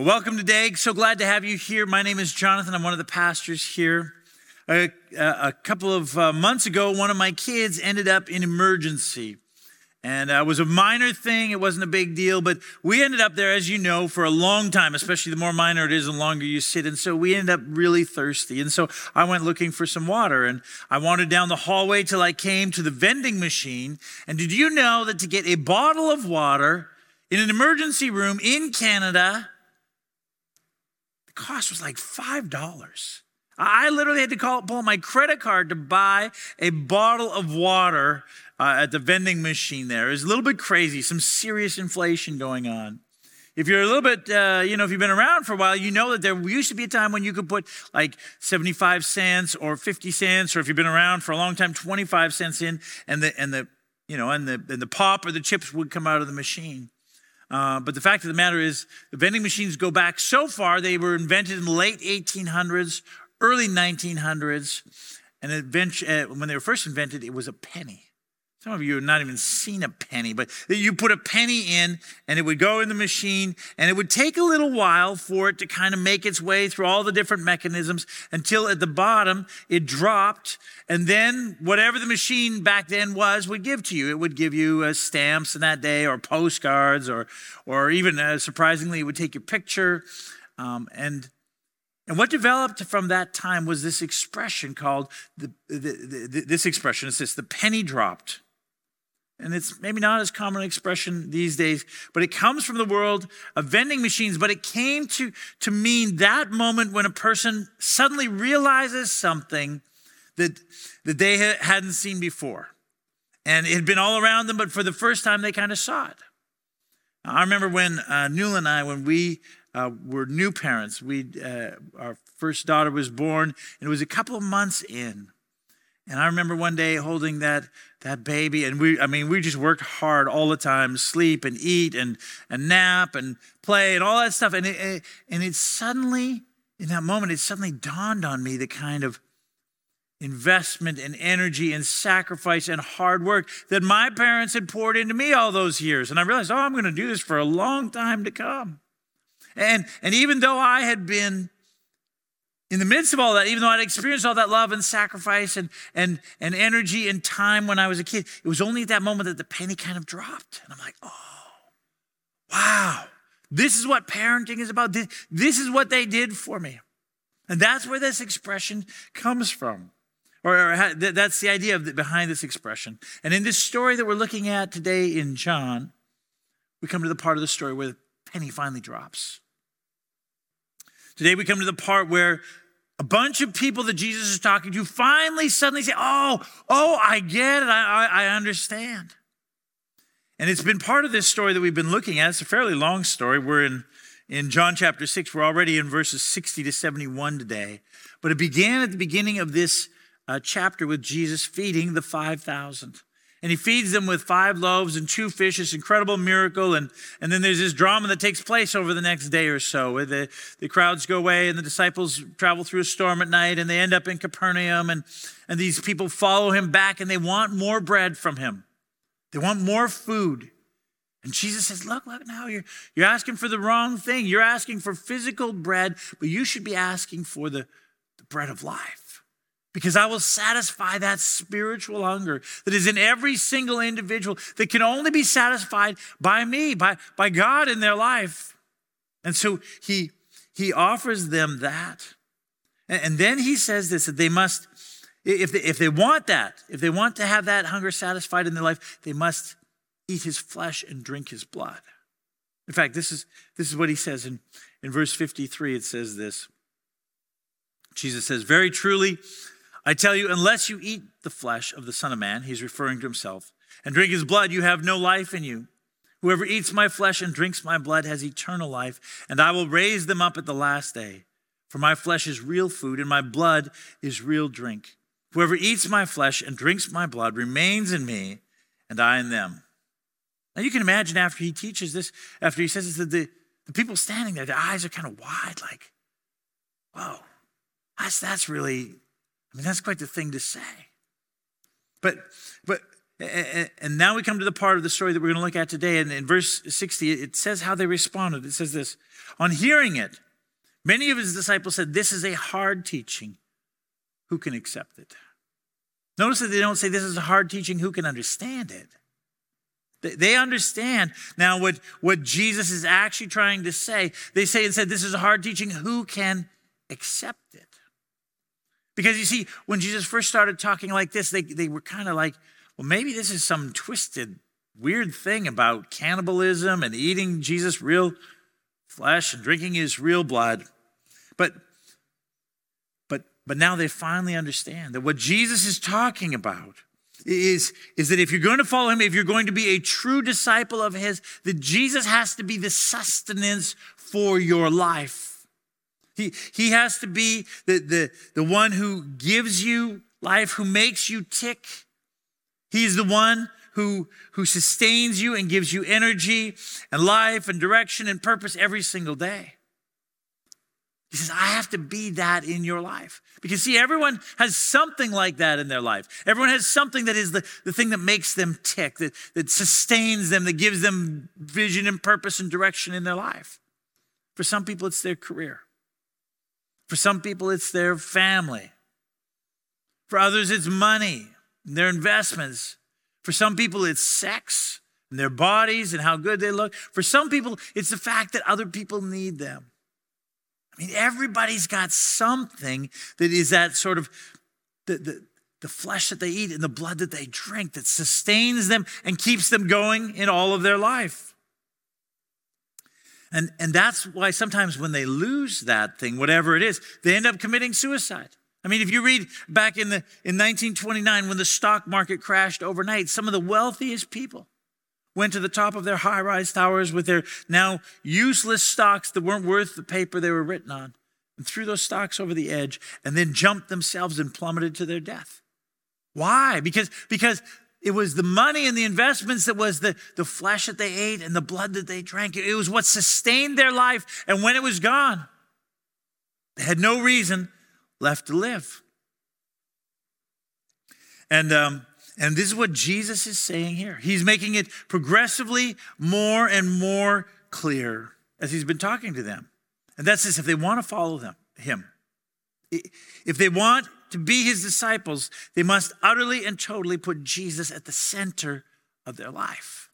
Well, welcome today. So glad to have you here. My name is Jonathan. I'm one of the pastors here. A, a couple of uh, months ago, one of my kids ended up in emergency. And uh, it was a minor thing. It wasn't a big deal, but we ended up there, as you know, for a long time, especially the more minor it is, the longer you sit. And so we ended up really thirsty. And so I went looking for some water and I wandered down the hallway till I came to the vending machine. And did you know that to get a bottle of water in an emergency room in Canada, the cost was like $5. I literally had to call, pull my credit card to buy a bottle of water uh, at the vending machine there. It was a little bit crazy, some serious inflation going on. If you're a little bit, uh, you know, if you've been around for a while, you know that there used to be a time when you could put like 75 cents or 50 cents, or if you've been around for a long time, 25 cents in, and the, and the, you know, and the, and the pop or the chips would come out of the machine. Uh, but the fact of the matter is, the vending machines go back so far. They were invented in the late 1800s, early 1900s. And uh, when they were first invented, it was a penny. Some of you have not even seen a penny, but you put a penny in and it would go in the machine and it would take a little while for it to kind of make its way through all the different mechanisms until at the bottom it dropped. And then whatever the machine back then was would give to you. It would give you uh, stamps in that day or postcards or, or even uh, surprisingly, it would take your picture. Um, and and what developed from that time was this expression called the, the, the, this expression. It's this: the penny dropped. And it's maybe not as common an expression these days, but it comes from the world of vending machines. But it came to, to mean that moment when a person suddenly realizes something that, that they hadn't seen before. And it had been all around them, but for the first time, they kind of saw it. I remember when uh, Newell and I, when we uh, were new parents, we, uh, our first daughter was born, and it was a couple of months in. And I remember one day holding that that baby, and we I mean we just worked hard all the time, sleep and eat and and nap and play and all that stuff. And it, and it suddenly in that moment it suddenly dawned on me the kind of investment and energy and sacrifice and hard work that my parents had poured into me all those years. And I realized, oh, I'm going to do this for a long time to come. And and even though I had been in the midst of all that, even though I'd experienced all that love and sacrifice and, and, and energy and time when I was a kid, it was only at that moment that the penny kind of dropped. And I'm like, oh, wow, this is what parenting is about. This, this is what they did for me. And that's where this expression comes from. Or, or that's the idea the, behind this expression. And in this story that we're looking at today in John, we come to the part of the story where the penny finally drops. Today we come to the part where a bunch of people that Jesus is talking to finally suddenly say, Oh, oh, I get it. I, I, I understand. And it's been part of this story that we've been looking at. It's a fairly long story. We're in, in John chapter 6. We're already in verses 60 to 71 today. But it began at the beginning of this uh, chapter with Jesus feeding the 5,000 and he feeds them with five loaves and two fish, this incredible miracle. And, and then there's this drama that takes place over the next day or so where the, the crowds go away and the disciples travel through a storm at night and they end up in Capernaum. And, and these people follow him back and they want more bread from him. They want more food. And Jesus says, Look, look now, you're, you're asking for the wrong thing. You're asking for physical bread, but you should be asking for the, the bread of life because I will satisfy that spiritual hunger that is in every single individual that can only be satisfied by me, by, by God in their life. And so he, he offers them that. And, then he says this that they must, if they, if they want that, if they want to have that hunger satisfied in their life, they must eat his flesh and drink his blood. In fact, this is, this is what he says in, in verse 53. It says this Jesus says, Very truly, I tell you, unless you eat the flesh of the Son of Man, he's referring to himself, and drink his blood, you have no life in you. Whoever eats my flesh and drinks my blood has eternal life, and I will raise them up at the last day. For my flesh is real food, and my blood is real drink. Whoever eats my flesh and drinks my blood remains in me, and I in them. Now you can imagine after he teaches this, after he says this, that the, the people standing there, their eyes are kind of wide, like, whoa, that's, that's really I mean, that's quite the thing to say. But, but And now we come to the part of the story that we're going to look at today. And in verse 60, it says how they responded. It says this On hearing it, many of his disciples said, This is a hard teaching. Who can accept it? Notice that they don't say this is a hard teaching. Who can understand it? They understand now what, what Jesus is actually trying to say. They say and said, This is a hard teaching. Who can accept it? Because you see, when Jesus first started talking like this, they, they were kind of like, well, maybe this is some twisted, weird thing about cannibalism and eating Jesus' real flesh and drinking his real blood. But but but now they finally understand that what Jesus is talking about is, is that if you're going to follow him, if you're going to be a true disciple of his, that Jesus has to be the sustenance for your life. He, he has to be the, the, the one who gives you life, who makes you tick, He's the one who, who sustains you and gives you energy and life and direction and purpose every single day. He says, I have to be that in your life. Because, see, everyone has something like that in their life. Everyone has something that is the, the thing that makes them tick, that, that sustains them, that gives them vision and purpose and direction in their life. For some people, it's their career. For some people, it's their family. For others, it's money their investments. For some people, it's sex and their bodies and how good they look. For some people, it's the fact that other people need them. I mean, everybody's got something that is that sort of the, the, the flesh that they eat and the blood that they drink that sustains them and keeps them going in all of their life. And, and that's why sometimes when they lose that thing, whatever it is, they end up committing suicide. I mean, if you read back in, the, in 1929 when the stock market crashed overnight, some of the wealthiest people went to the top of their high rise towers with their now useless stocks that weren't worth the paper they were written on and threw those stocks over the edge and then jumped themselves and plummeted to their death. Why? Because, because it was the money and the investments that was the, the flesh that they ate and the blood that they drank. It was what sustained their life. And when it was gone, they had no reason left to live. And, um, and this is what Jesus is saying here. He's making it progressively more and more clear as he's been talking to them. And that's this if they want to follow them, him, if they want to be his disciples, they must utterly and totally put Jesus at the center of their life.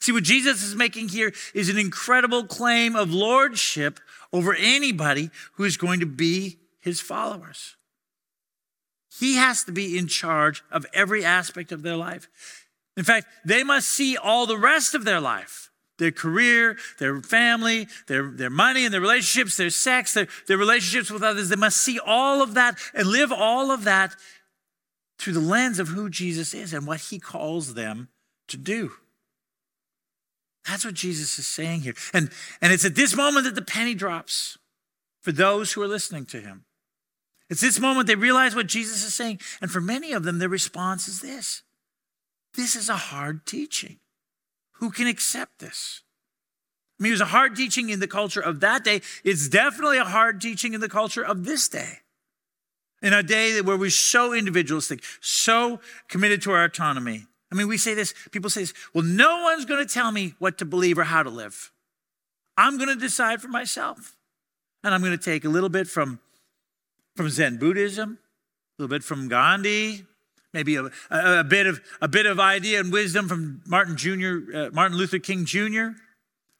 See, what Jesus is making here is an incredible claim of lordship over anybody who is going to be his followers. He has to be in charge of every aspect of their life. In fact, they must see all the rest of their life their career, their family, their, their money and their relationships, their sex, their, their relationships with others. They must see all of that and live all of that through the lens of who Jesus is and what he calls them to do. That's what Jesus is saying here. And, and it's at this moment that the penny drops for those who are listening to him. It's this moment they realize what Jesus is saying. And for many of them, their response is this This is a hard teaching. Who can accept this? I mean, it was a hard teaching in the culture of that day. It's definitely a hard teaching in the culture of this day. In a day where we're so individualistic, so committed to our autonomy. I mean, we say this, people say this, well, no one's going to tell me what to believe or how to live. I'm going to decide for myself. And I'm going to take a little bit from from Zen Buddhism, a little bit from Gandhi, maybe a, a, a bit of a bit of idea and wisdom from Martin Jr., uh, Martin Luther King Jr.,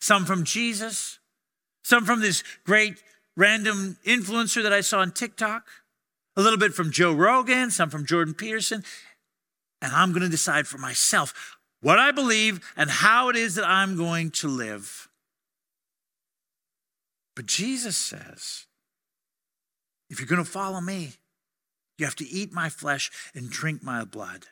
some from Jesus, some from this great random influencer that I saw on TikTok, a little bit from Joe Rogan, some from Jordan Peterson, and I'm going to decide for myself what I believe and how it is that I'm going to live. But Jesus says, if you're going to follow me, you have to eat my flesh and drink my blood.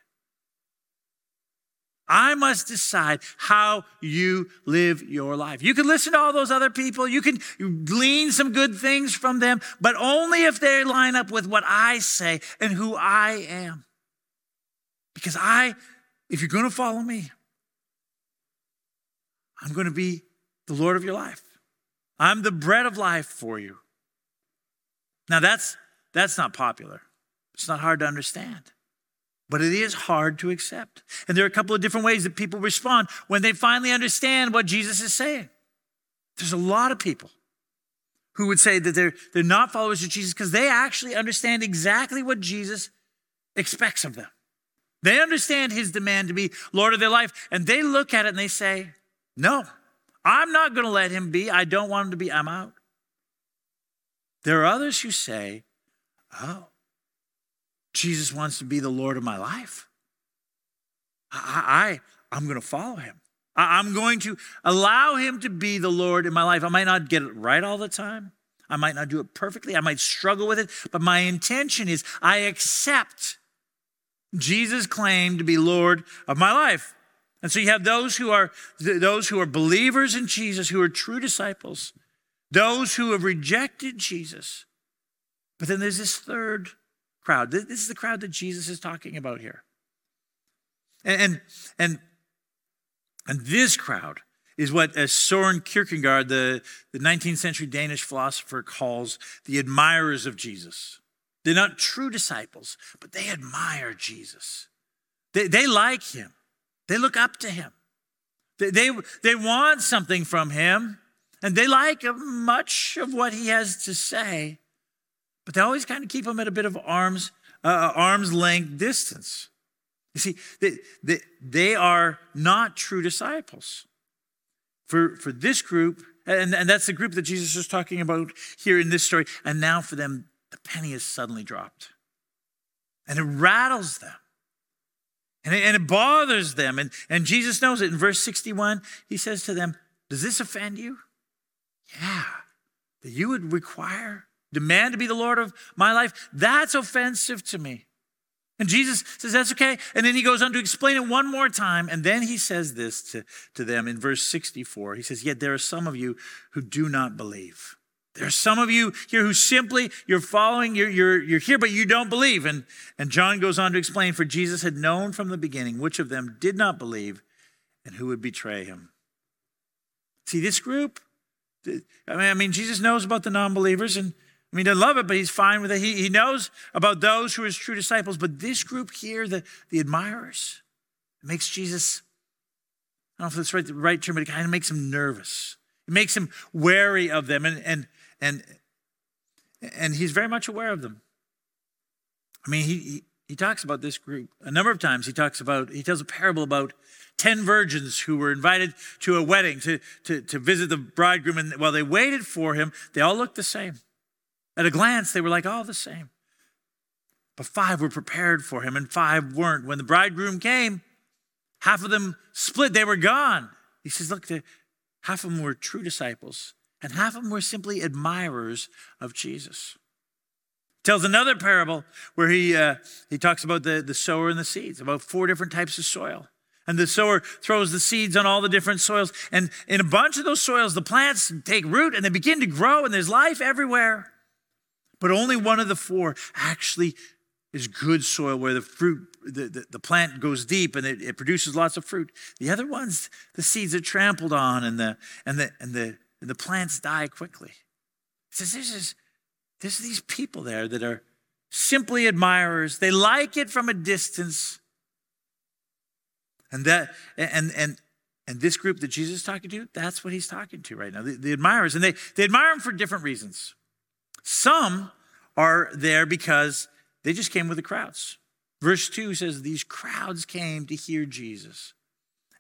I must decide how you live your life. You can listen to all those other people, you can glean some good things from them, but only if they line up with what I say and who I am. Because I, if you're going to follow me, I'm going to be the Lord of your life. I'm the bread of life for you. Now that's that's not popular. It's not hard to understand. but it is hard to accept. And there are a couple of different ways that people respond when they finally understand what Jesus is saying. There's a lot of people who would say that they're, they're not followers of Jesus because they actually understand exactly what Jesus expects of them. They understand his demand to be Lord of their life, and they look at it and they say, No, I'm not going to let him be. I don't want him to be. I'm out. There are others who say, Oh, Jesus wants to be the Lord of my life. I, I, am going to follow him. I, I'm going to allow him to be the Lord in my life. I might not get it right all the time. I might not do it perfectly. I might struggle with it, but my intention is I accept Jesus' claim to be Lord of my life. And so you have those who are those who are believers in Jesus, who are true disciples, those who have rejected Jesus. But then there's this third crowd. This is the crowd that Jesus is talking about here. And, and, and this crowd is what Soren Kierkegaard, the, the 19th century Danish philosopher, calls the admirers of Jesus. They're not true disciples, but they admire Jesus. They, they like him, they look up to him, they, they, they want something from him, and they like much of what he has to say but they always kind of keep them at a bit of arm's, uh, uh, arm's length distance. You see, they, they, they are not true disciples. For, for this group, and, and that's the group that Jesus is talking about here in this story, and now for them, the penny is suddenly dropped. And it rattles them. And it, and it bothers them. And, and Jesus knows it. In verse 61, he says to them, Does this offend you? Yeah. That you would require demand to be the Lord of my life, that's offensive to me. And Jesus says, That's okay. And then he goes on to explain it one more time. And then he says this to, to them in verse 64. He says, Yet there are some of you who do not believe. There are some of you here who simply, you're following, you're, you're, you're here, but you don't believe. And, and John goes on to explain, For Jesus had known from the beginning which of them did not believe and who would betray him. See, this group, I mean, I mean Jesus knows about the non believers, and I mean, he doesn't love it, but he's fine with it. He, he knows about those who are his true disciples. But this group here, the, the admirers, makes Jesus, I don't know if that's right, the right term, but it kind of makes him nervous. It makes him wary of them, and, and, and, and he's very much aware of them. I mean, he, he, he talks about this group a number of times. He talks about, he tells a parable about 10 virgins who were invited to a wedding to, to, to visit the bridegroom. And while they waited for him, they all looked the same. At a glance, they were like all the same. But five were prepared for him, and five weren't. When the bridegroom came, half of them split, they were gone. He says, Look, half of them were true disciples, and half of them were simply admirers of Jesus. Tells another parable where he, uh, he talks about the, the sower and the seeds, about four different types of soil. And the sower throws the seeds on all the different soils. And in a bunch of those soils, the plants take root and they begin to grow, and there's life everywhere. But only one of the four actually is good soil where the fruit, the, the, the plant goes deep and it, it, produces lots of fruit. The other ones, the seeds are trampled on and the, and the, and the, and the plants die quickly. He says, there's, this, there's these people there that are simply admirers. They like it from a distance. And that, and, and, and this group that Jesus is talking to, that's what he's talking to right now, the, the admirers. And they, they admire him for different reasons. Some are there because they just came with the crowds. Verse 2 says, These crowds came to hear Jesus.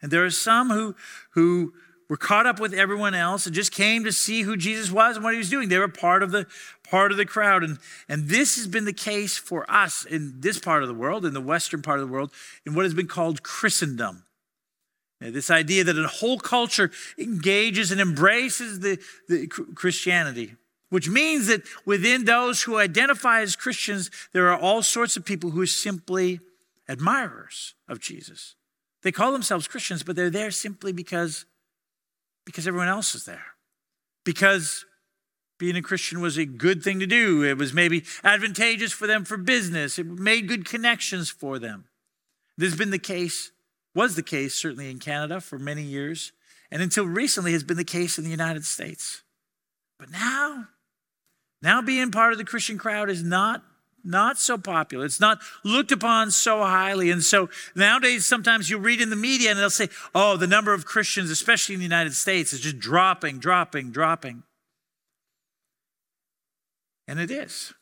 And there are some who, who were caught up with everyone else and just came to see who Jesus was and what he was doing. They were part of the part of the crowd. And, and this has been the case for us in this part of the world, in the western part of the world, in what has been called Christendom. This idea that a whole culture engages and embraces the, the Christianity which means that within those who identify as Christians, there are all sorts of people who are simply admirers of Jesus. They call themselves Christians, but they're there simply because, because everyone else is there. Because being a Christian was a good thing to do. It was maybe advantageous for them for business. It made good connections for them. This has been the case, was the case certainly in Canada for many years, and until recently has been the case in the United States. But now, now, being part of the Christian crowd is not not so popular. It's not looked upon so highly. And so nowadays, sometimes you read in the media and they'll say, oh, the number of Christians, especially in the United States, is just dropping, dropping, dropping. And it is.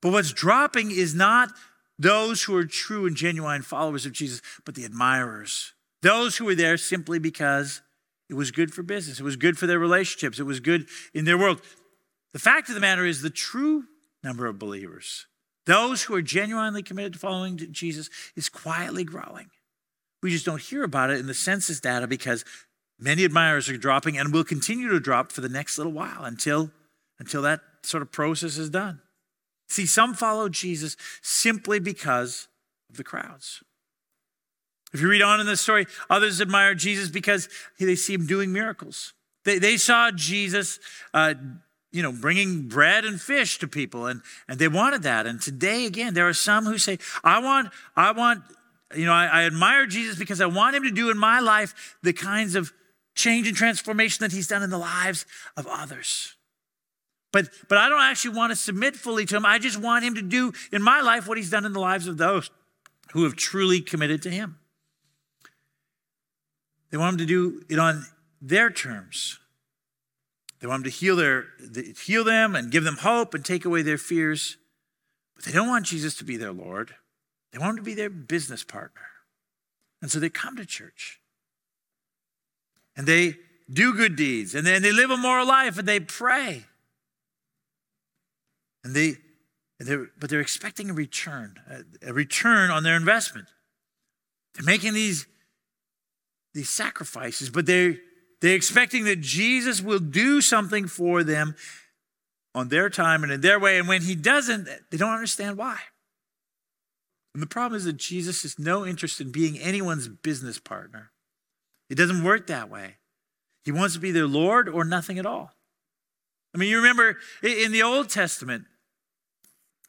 But what's dropping is not those who are true and genuine followers of Jesus, but the admirers. Those who were there simply because it was good for business, it was good for their relationships, it was good in their world. The fact of the matter is, the true number of believers, those who are genuinely committed to following Jesus, is quietly growing. We just don't hear about it in the census data because many admirers are dropping and will continue to drop for the next little while until, until that sort of process is done. See, some follow Jesus simply because of the crowds. If you read on in the story, others admire Jesus because they see him doing miracles. They, they saw Jesus, uh, you know, bringing bread and fish to people, and, and they wanted that. And today, again, there are some who say, I want, I want, you know, I, I admire Jesus because I want him to do in my life the kinds of change and transformation that he's done in the lives of others. But, but I don't actually want to submit fully to him. I just want him to do in my life what he's done in the lives of those who have truly committed to him. They want him to do it on their terms. They want him to heal, their, heal them and give them hope and take away their fears. But they don't want Jesus to be their Lord. They want him to be their business partner. And so they come to church. And they do good deeds. And then they live a moral life and they pray. And they, and they're, but they're expecting a return, a, a return on their investment. They're making these these sacrifices, but they're, they're expecting that Jesus will do something for them on their time and in their way. And when he doesn't, they don't understand why. And the problem is that Jesus has no interest in being anyone's business partner. It doesn't work that way. He wants to be their Lord or nothing at all. I mean, you remember in the Old Testament,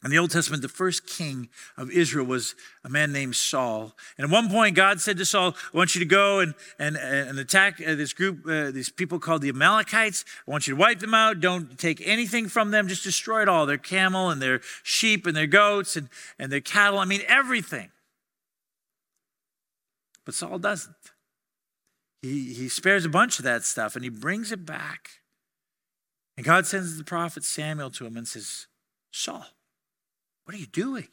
in the Old Testament, the first king of Israel was a man named Saul. And at one point, God said to Saul, I want you to go and, and, and attack uh, this group, uh, these people called the Amalekites. I want you to wipe them out. Don't take anything from them. Just destroy it all their camel and their sheep and their goats and, and their cattle. I mean, everything. But Saul doesn't. He, he spares a bunch of that stuff and he brings it back. And God sends the prophet Samuel to him and says, Saul, what are you doing?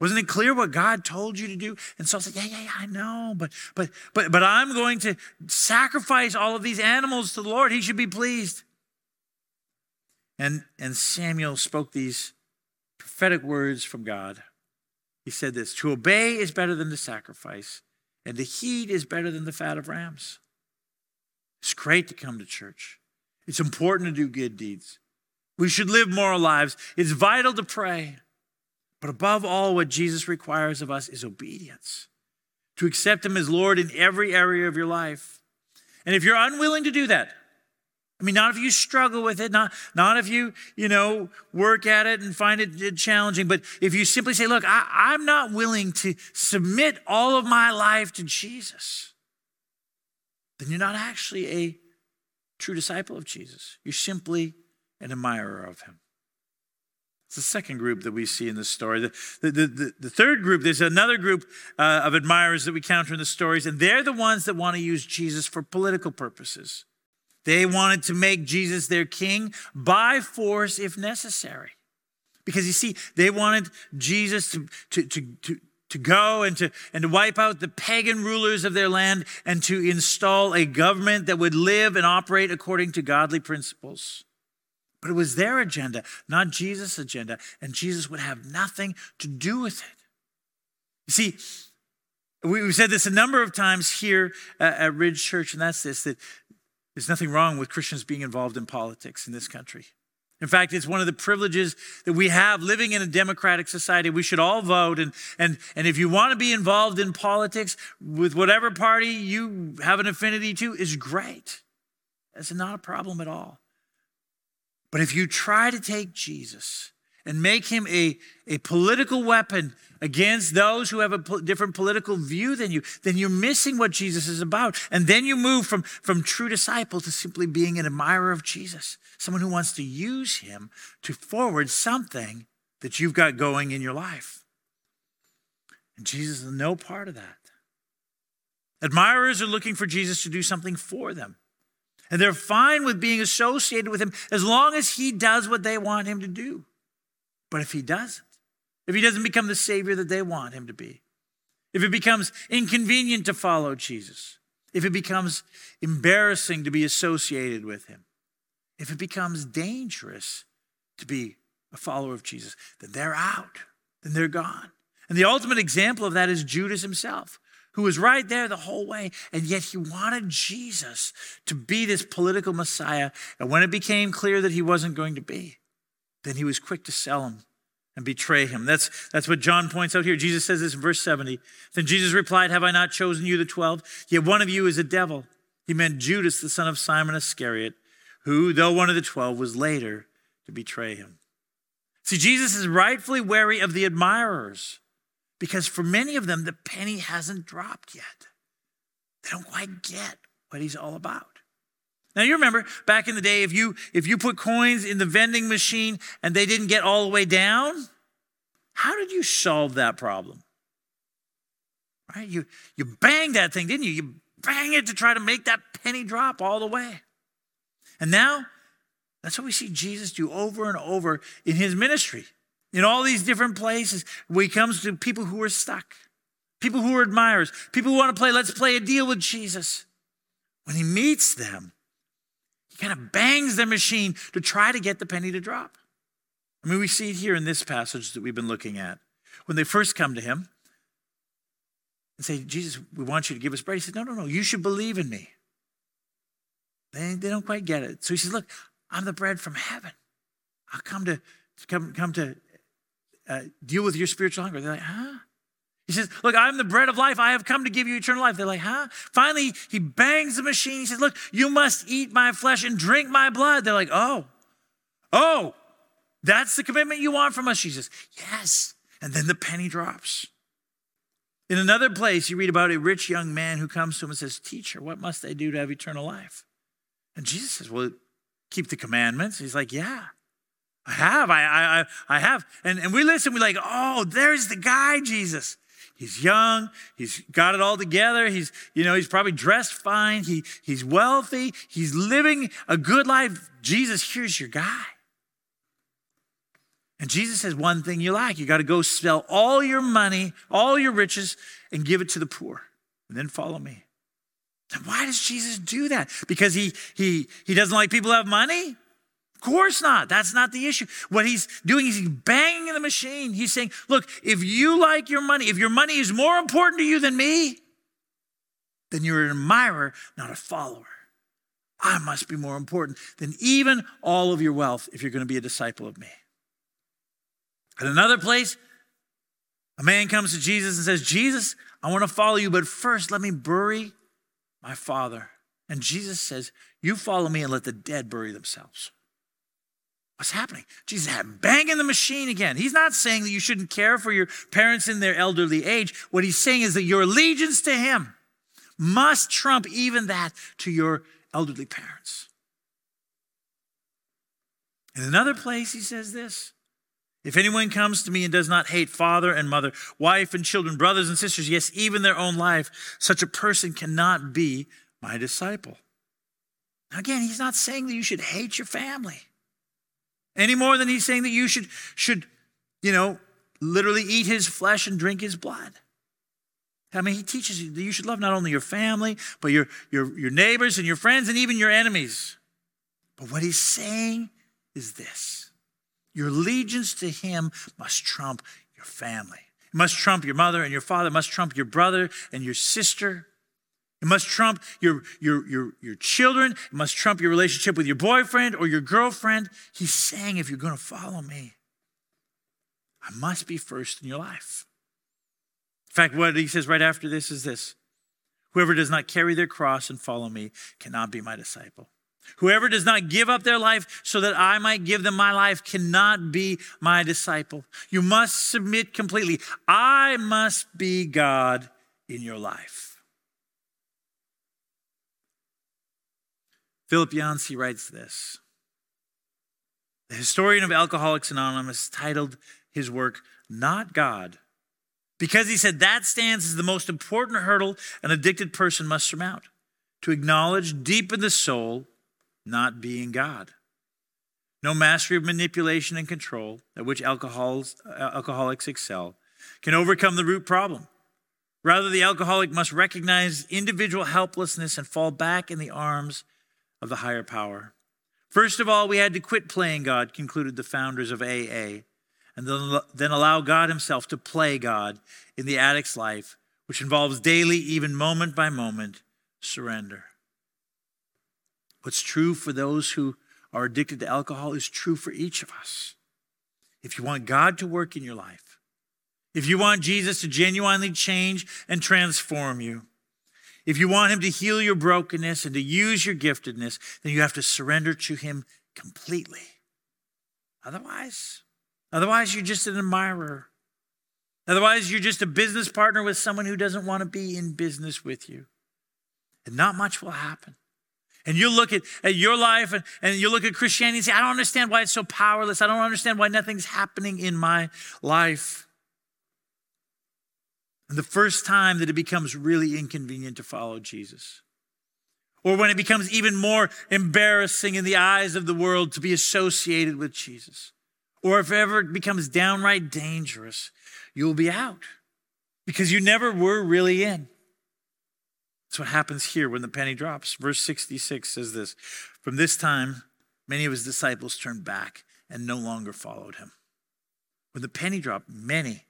Wasn't it clear what God told you to do? And Saul said, Yeah, yeah, yeah, I know, but but but but I'm going to sacrifice all of these animals to the Lord. He should be pleased. And and Samuel spoke these prophetic words from God. He said this to obey is better than to sacrifice, and to heed is better than the fat of rams. It's great to come to church. It's important to do good deeds. We should live moral lives. It's vital to pray. But above all, what Jesus requires of us is obedience to accept Him as Lord in every area of your life. And if you're unwilling to do that, I mean, not if you struggle with it, not, not if you, you know, work at it and find it challenging, but if you simply say, look, I, I'm not willing to submit all of my life to Jesus, then you're not actually a true disciple of Jesus. You're simply an admirer of him. It's the second group that we see in this story. The, the, the, the third group, there's another group uh, of admirers that we counter in the stories, and they're the ones that want to use Jesus for political purposes. They wanted to make Jesus their king by force if necessary. Because you see, they wanted Jesus to, to, to, to, to go and to, and to wipe out the pagan rulers of their land and to install a government that would live and operate according to godly principles. But it was their agenda, not Jesus' agenda, and Jesus would have nothing to do with it. You see, we've said this a number of times here at Ridge Church, and that's this that there's nothing wrong with Christians being involved in politics in this country. In fact, it's one of the privileges that we have living in a democratic society. We should all vote. And, and, and if you want to be involved in politics with whatever party you have an affinity to, is great. That's not a problem at all. But if you try to take Jesus and make him a, a political weapon against those who have a po- different political view than you, then you're missing what Jesus is about. And then you move from, from true disciple to simply being an admirer of Jesus, someone who wants to use him to forward something that you've got going in your life. And Jesus is no part of that. Admirers are looking for Jesus to do something for them. And they're fine with being associated with him as long as he does what they want him to do. But if he doesn't, if he doesn't become the Savior that they want him to be, if it becomes inconvenient to follow Jesus, if it becomes embarrassing to be associated with him, if it becomes dangerous to be a follower of Jesus, then they're out, then they're gone. And the ultimate example of that is Judas himself, who was right there the whole way, and yet he wanted Jesus to be this political Messiah. And when it became clear that he wasn't going to be, then he was quick to sell him and betray him. That's, that's what John points out here. Jesus says this in verse 70. Then Jesus replied, Have I not chosen you, the twelve? Yet one of you is a devil. He meant Judas, the son of Simon Iscariot, who, though one of the twelve, was later to betray him. See, Jesus is rightfully wary of the admirers because for many of them, the penny hasn't dropped yet. They don't quite get what he's all about. Now you remember back in the day, if you if you put coins in the vending machine and they didn't get all the way down, how did you solve that problem? Right? You you banged that thing, didn't you? You bang it to try to make that penny drop all the way. And now that's what we see Jesus do over and over in his ministry. In all these different places, when he comes to people who are stuck, people who are admirers, people who want to play, let's play a deal with Jesus. When he meets them, he kind of bangs their machine to try to get the penny to drop. I mean, we see it here in this passage that we've been looking at. When they first come to him and say, Jesus, we want you to give us bread. He says, No, no, no, you should believe in me. They, they don't quite get it. So he says, Look, I'm the bread from heaven. I'll come to come, come to uh, deal with your spiritual hunger. They're like, huh? He says, Look, I'm the bread of life. I have come to give you eternal life. They're like, huh? Finally, he bangs the machine. He says, Look, you must eat my flesh and drink my blood. They're like, Oh, oh, that's the commitment you want from us, Jesus. Yes. And then the penny drops. In another place, you read about a rich young man who comes to him and says, Teacher, what must I do to have eternal life? And Jesus says, Well, keep the commandments. He's like, Yeah. I have, I, I, I have. And, and we listen, we're like, oh, there's the guy, Jesus. He's young. He's got it all together. He's, you know, he's probably dressed fine. He, he's wealthy. He's living a good life. Jesus, here's your guy. And Jesus says one thing you like. You got to go sell all your money, all your riches, and give it to the poor. And then follow me. Why does Jesus do that? Because he, he, he doesn't like people who have money? Of course not. That's not the issue. What he's doing is he's banging the machine. He's saying, look, if you like your money, if your money is more important to you than me, then you're an admirer, not a follower. I must be more important than even all of your wealth if you're going to be a disciple of me. At another place, a man comes to Jesus and says, Jesus, I want to follow you, but first let me bury my father. And Jesus says, You follow me and let the dead bury themselves. What's happening? Jesus had banging the machine again. He's not saying that you shouldn't care for your parents in their elderly age. What he's saying is that your allegiance to him must trump even that to your elderly parents. In another place, he says this If anyone comes to me and does not hate father and mother, wife and children, brothers and sisters, yes, even their own life, such a person cannot be my disciple. Now, again, he's not saying that you should hate your family any more than he's saying that you should, should, you know, literally eat his flesh and drink his blood. I mean, he teaches you that you should love not only your family, but your, your, your neighbors and your friends and even your enemies. But what he's saying is this your allegiance to him must trump your family. It must trump your mother and your father. It must trump your brother and your sister. It must trump your, your, your, your children. It must trump your relationship with your boyfriend or your girlfriend. He's saying, if you're going to follow me, I must be first in your life. In fact, what he says right after this is this Whoever does not carry their cross and follow me cannot be my disciple. Whoever does not give up their life so that I might give them my life cannot be my disciple. You must submit completely. I must be God in your life. Philip Yancey writes this. The historian of Alcoholics Anonymous titled his work, not God. Because he said that stands as the most important hurdle an addicted person must surmount to acknowledge deep in the soul not being God. No mastery of manipulation and control, at which alcohols, uh, alcoholics excel, can overcome the root problem. Rather, the alcoholic must recognize individual helplessness and fall back in the arms of the higher power. First of all, we had to quit playing God, concluded the founders of AA and then then allow God Himself to play God in the addict's life, which involves daily, even moment by moment, surrender. What's true for those who are addicted to alcohol is true for each of us. If you want God to work in your life, if you want Jesus to genuinely change and transform you, if you want Him to heal your brokenness and to use your giftedness, then you have to surrender to Him completely. Otherwise, Otherwise, you're just an admirer. Otherwise, you're just a business partner with someone who doesn't want to be in business with you. And not much will happen. And you look at, at your life and, and you look at Christianity and say, I don't understand why it's so powerless. I don't understand why nothing's happening in my life. And the first time that it becomes really inconvenient to follow Jesus, or when it becomes even more embarrassing in the eyes of the world to be associated with Jesus, or if ever it becomes downright dangerous, you'll be out because you never were really in. That's what happens here when the penny drops. Verse 66 says this From this time, many of his disciples turned back and no longer followed him. When the penny dropped, many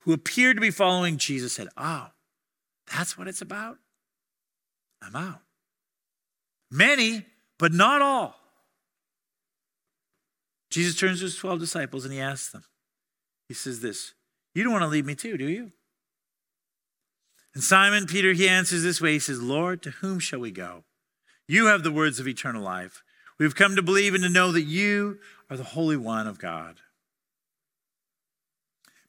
who appeared to be following Jesus said, Oh, that's what it's about? I'm out. Many, but not all. Jesus turns to his 12 disciples and he asks them, He says this, You don't want to leave me too, do you? And Simon Peter, he answers this way He says, Lord, to whom shall we go? You have the words of eternal life. We've come to believe and to know that you are the Holy One of God.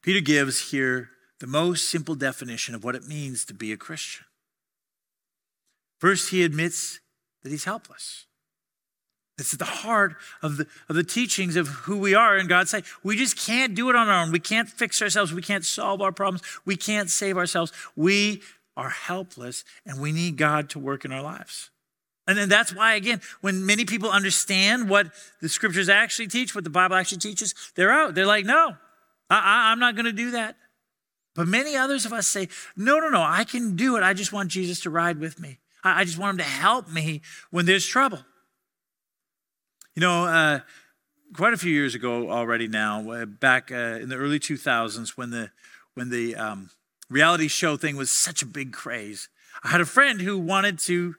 Peter gives here the most simple definition of what it means to be a Christian. First, he admits that he's helpless. It's at the heart of the, of the teachings of who we are in God's sight. We just can't do it on our own. We can't fix ourselves. We can't solve our problems. We can't save ourselves. We are helpless and we need God to work in our lives. And then that's why, again, when many people understand what the scriptures actually teach, what the Bible actually teaches, they're out. They're like, no, I, am not going to do that. But many others of us say, no, no, no, I can do it. I just want Jesus to ride with me. I, I just want him to help me when there's trouble. You know, uh, quite a few years ago already now, uh, back uh, in the early 2000s when the, when the um, reality show thing was such a big craze, I had a friend who wanted to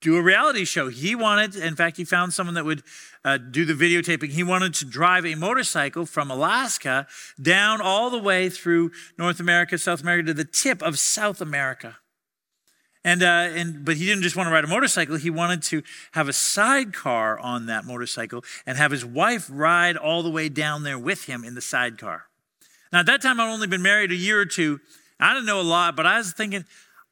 do a reality show. He wanted, in fact, he found someone that would uh, do the videotaping. He wanted to drive a motorcycle from Alaska down all the way through North America, South America, to the tip of South America. And, uh, and, but he didn't just want to ride a motorcycle. He wanted to have a sidecar on that motorcycle and have his wife ride all the way down there with him in the sidecar. Now, at that time, I'd only been married a year or two. I didn't know a lot, but I was thinking,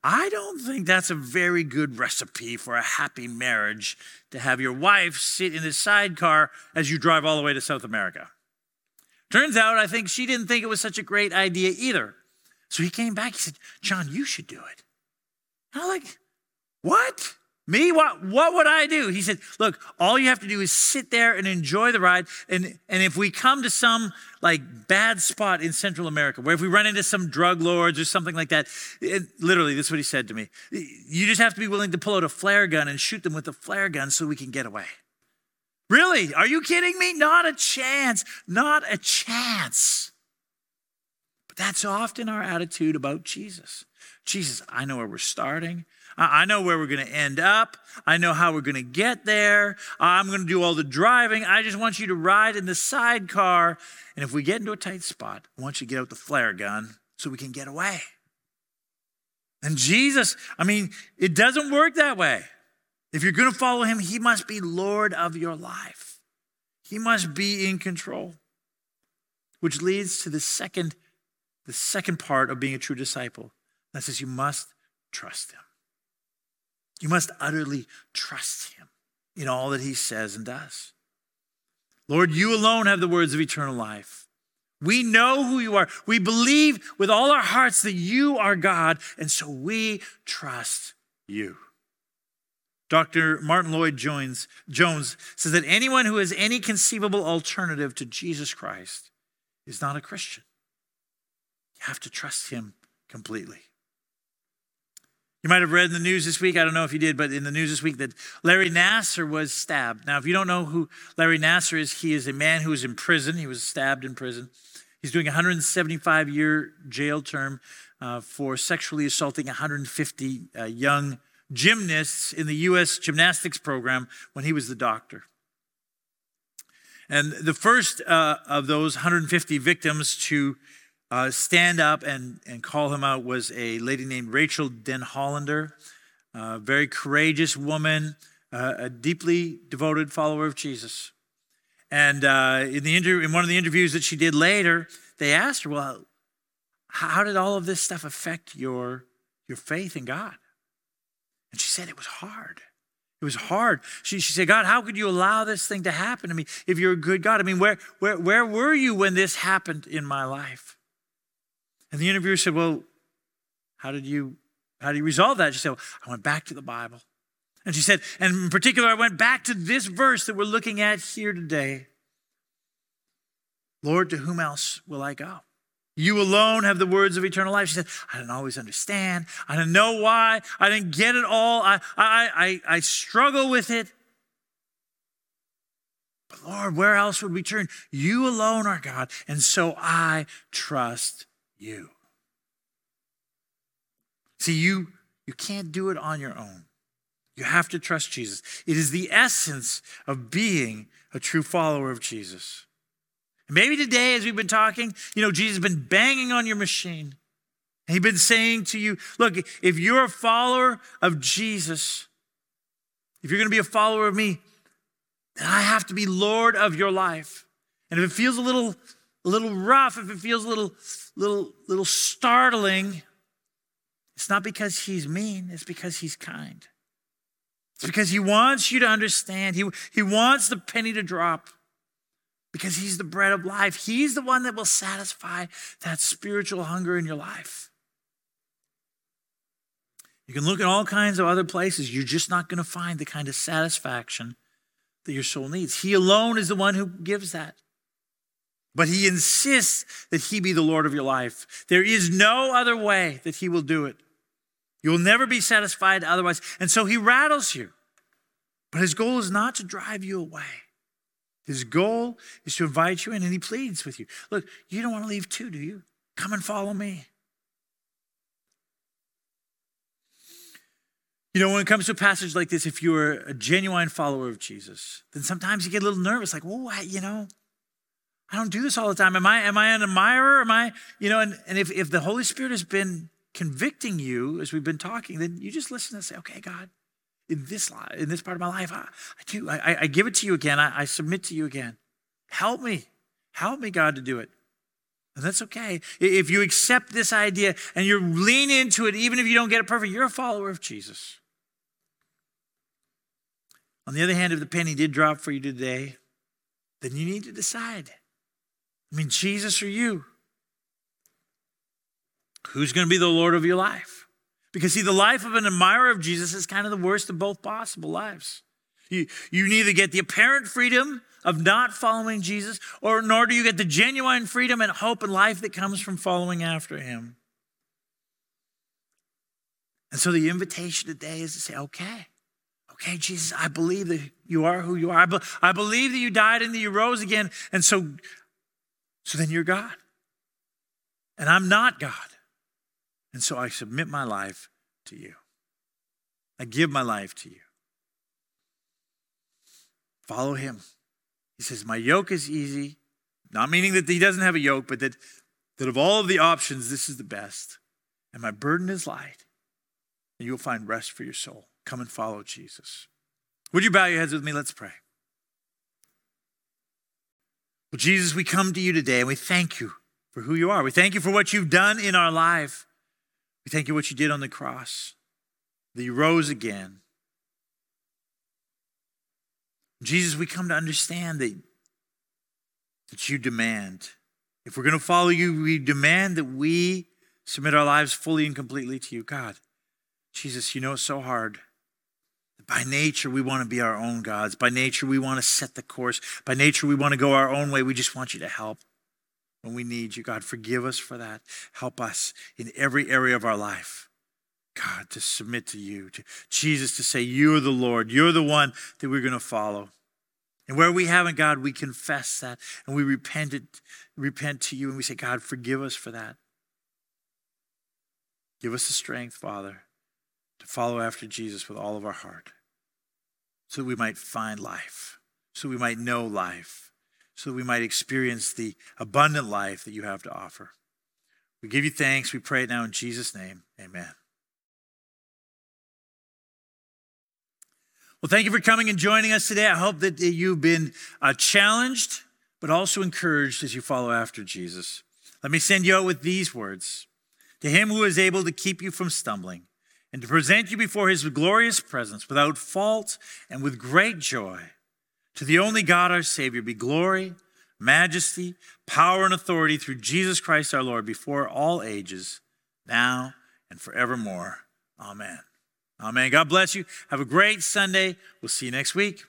I don't think that's a very good recipe for a happy marriage to have your wife sit in the sidecar as you drive all the way to South America. Turns out, I think she didn't think it was such a great idea either. So he came back. He said, John, you should do it. And I'm like, what? Me? What, what would I do? He said, look, all you have to do is sit there and enjoy the ride. And, and if we come to some like bad spot in Central America, where if we run into some drug lords or something like that, it, literally, this is what he said to me. You just have to be willing to pull out a flare gun and shoot them with a flare gun so we can get away. Really? Are you kidding me? Not a chance. Not a chance. But that's often our attitude about Jesus. Jesus, I know where we're starting. I know where we're going to end up. I know how we're going to get there. I'm going to do all the driving. I just want you to ride in the sidecar. And if we get into a tight spot, I want you to get out the flare gun so we can get away. And Jesus, I mean, it doesn't work that way. If you're going to follow him, he must be Lord of your life. He must be in control. Which leads to the second, the second part of being a true disciple. That says you must trust him. You must utterly trust him in all that he says and does. Lord, you alone have the words of eternal life. We know who you are. We believe with all our hearts that you are God, and so we trust you. Dr. Martyn Lloyd-Jones Jones says that anyone who has any conceivable alternative to Jesus Christ is not a Christian. You have to trust him completely. You might have read in the news this week, I don't know if you did, but in the news this week that Larry Nassar was stabbed. Now, if you don't know who Larry Nassar is, he is a man who was in prison. He was stabbed in prison. He's doing a 175 year jail term uh, for sexually assaulting 150 uh, young gymnasts in the U.S. gymnastics program when he was the doctor. And the first uh, of those 150 victims to uh, stand up and, and call him out was a lady named Rachael Denhollander, a very courageous woman, uh, a deeply devoted follower of Jesus. And uh, in, the inter- in one of the interviews that she did later, they asked her, Well, how did all of this stuff affect your, your faith in God? And she said it was hard. It was hard. She, she said, God, how could you allow this thing to happen to me if you're a good God? I mean, where, where, where were you when this happened in my life? And the interviewer said, Well, how did you how do you resolve that? She said, well, I went back to the Bible. And she said, and in particular, I went back to this verse that we're looking at here today. Lord, to whom else will I go? You alone have the words of eternal life. She said, I didn't always understand. I didn't know why. I didn't get it all. I, I, I, I struggle with it. But Lord, where else would we turn? You alone are God. And so I trust you. See, you, you can't do it on your own. You have to trust Jesus. It is the essence of being a true follower of Jesus. maybe today, as we've been talking, you know, Jesus has been banging on your machine. He's been saying to you, look, if you're a follower of Jesus, if you're going to be a follower of me, then I have to be Lord of your life. And if it feels a little a little rough, if it feels a little, little, little startling, it's not because he's mean, it's because he's kind. It's because he wants you to understand. He, he wants the penny to drop because he's the bread of life. He's the one that will satisfy that spiritual hunger in your life. You can look at all kinds of other places. You're just not going to find the kind of satisfaction that your soul needs. He alone is the one who gives that. But he insists that he be the Lord of your life. There is no other way that he will do it. You will never be satisfied otherwise. And so he rattles you. But his goal is not to drive you away. His goal is to invite you in, and he pleads with you. Look, you don't want to leave too, do you? Come and follow me. You know, when it comes to a passage like this, if you're a genuine follower of Jesus, then sometimes you get a little nervous, like, oh, you know, I don't do this all the time. Am I, am I an admirer? Am I, you know, and, and if, if the Holy Spirit has been convicting you as we've been talking, then you just listen and say, okay, God, in this in this part of my life, I, I do, I, I, give it to you again. I, I submit to you again. Help me. Help me, God, to do it. And that's okay. If you accept this idea and you lean into it, even if you don't get it perfect, you're a follower of Jesus. On the other hand, if the penny did drop for you today, then you need to decide I mean, Jesus or you? Who's going to be the Lord of your life? Because, see, the life of an admirer of Jesus is kind of the worst of both possible lives. You, you neither get the apparent freedom of not following Jesus, or nor do you get the genuine freedom and hope and life that comes from following after him. And so the invitation today is to say, okay, okay, Jesus, I believe that you are who you are. I, be, I believe that you died and that you rose again. And so so then you're God. And I'm not God. And so I submit my life to you. I give my life to you. Follow him. He says, My yoke is easy. Not meaning that he doesn't have a yoke, but that, that of all of the options, this is the best. And my burden is light. And you'll find rest for your soul. Come and follow Jesus. Would you bow your heads with me? Let's pray. Well, Jesus, we come to you today and we thank you for who you are. We thank you for what you've done in our life. We thank you what you did on the cross, that you rose again. Jesus, we come to understand that, that you demand If we're going to follow you, we demand that we submit our lives fully and completely to you. God, Jesus, you know it's so hard. By nature, we want to be our own gods. By nature, we want to set the course. By nature, we want to go our own way. We just want you to help when we need you. God, forgive us for that. Help us in every area of our life. God, to submit to you, to Jesus, to say, You're the Lord. You're the one that we're going to follow. And where we haven't, God, we confess that and we repent, it, repent to you and we say, God, forgive us for that. Give us the strength, Father, to follow after Jesus with all of our heart so that we might find life, so we might know life, so we might experience the abundant life that you have to offer. We give you thanks. We pray it now in Jesus' name. Amen. Well, thank you for coming and joining us today. I hope that you've been uh, challenged, but also encouraged as you follow after Jesus. Let me send you out with these words To him who is able to keep you from stumbling and to present you before his glorious presence without fault and with great joy, to the only God our Savior be glory, majesty, power, and authority through Jesus Christ our Lord before all ages, now and forevermore. Amen. Amen. God bless you. Have a great Sunday. We'll see you next week.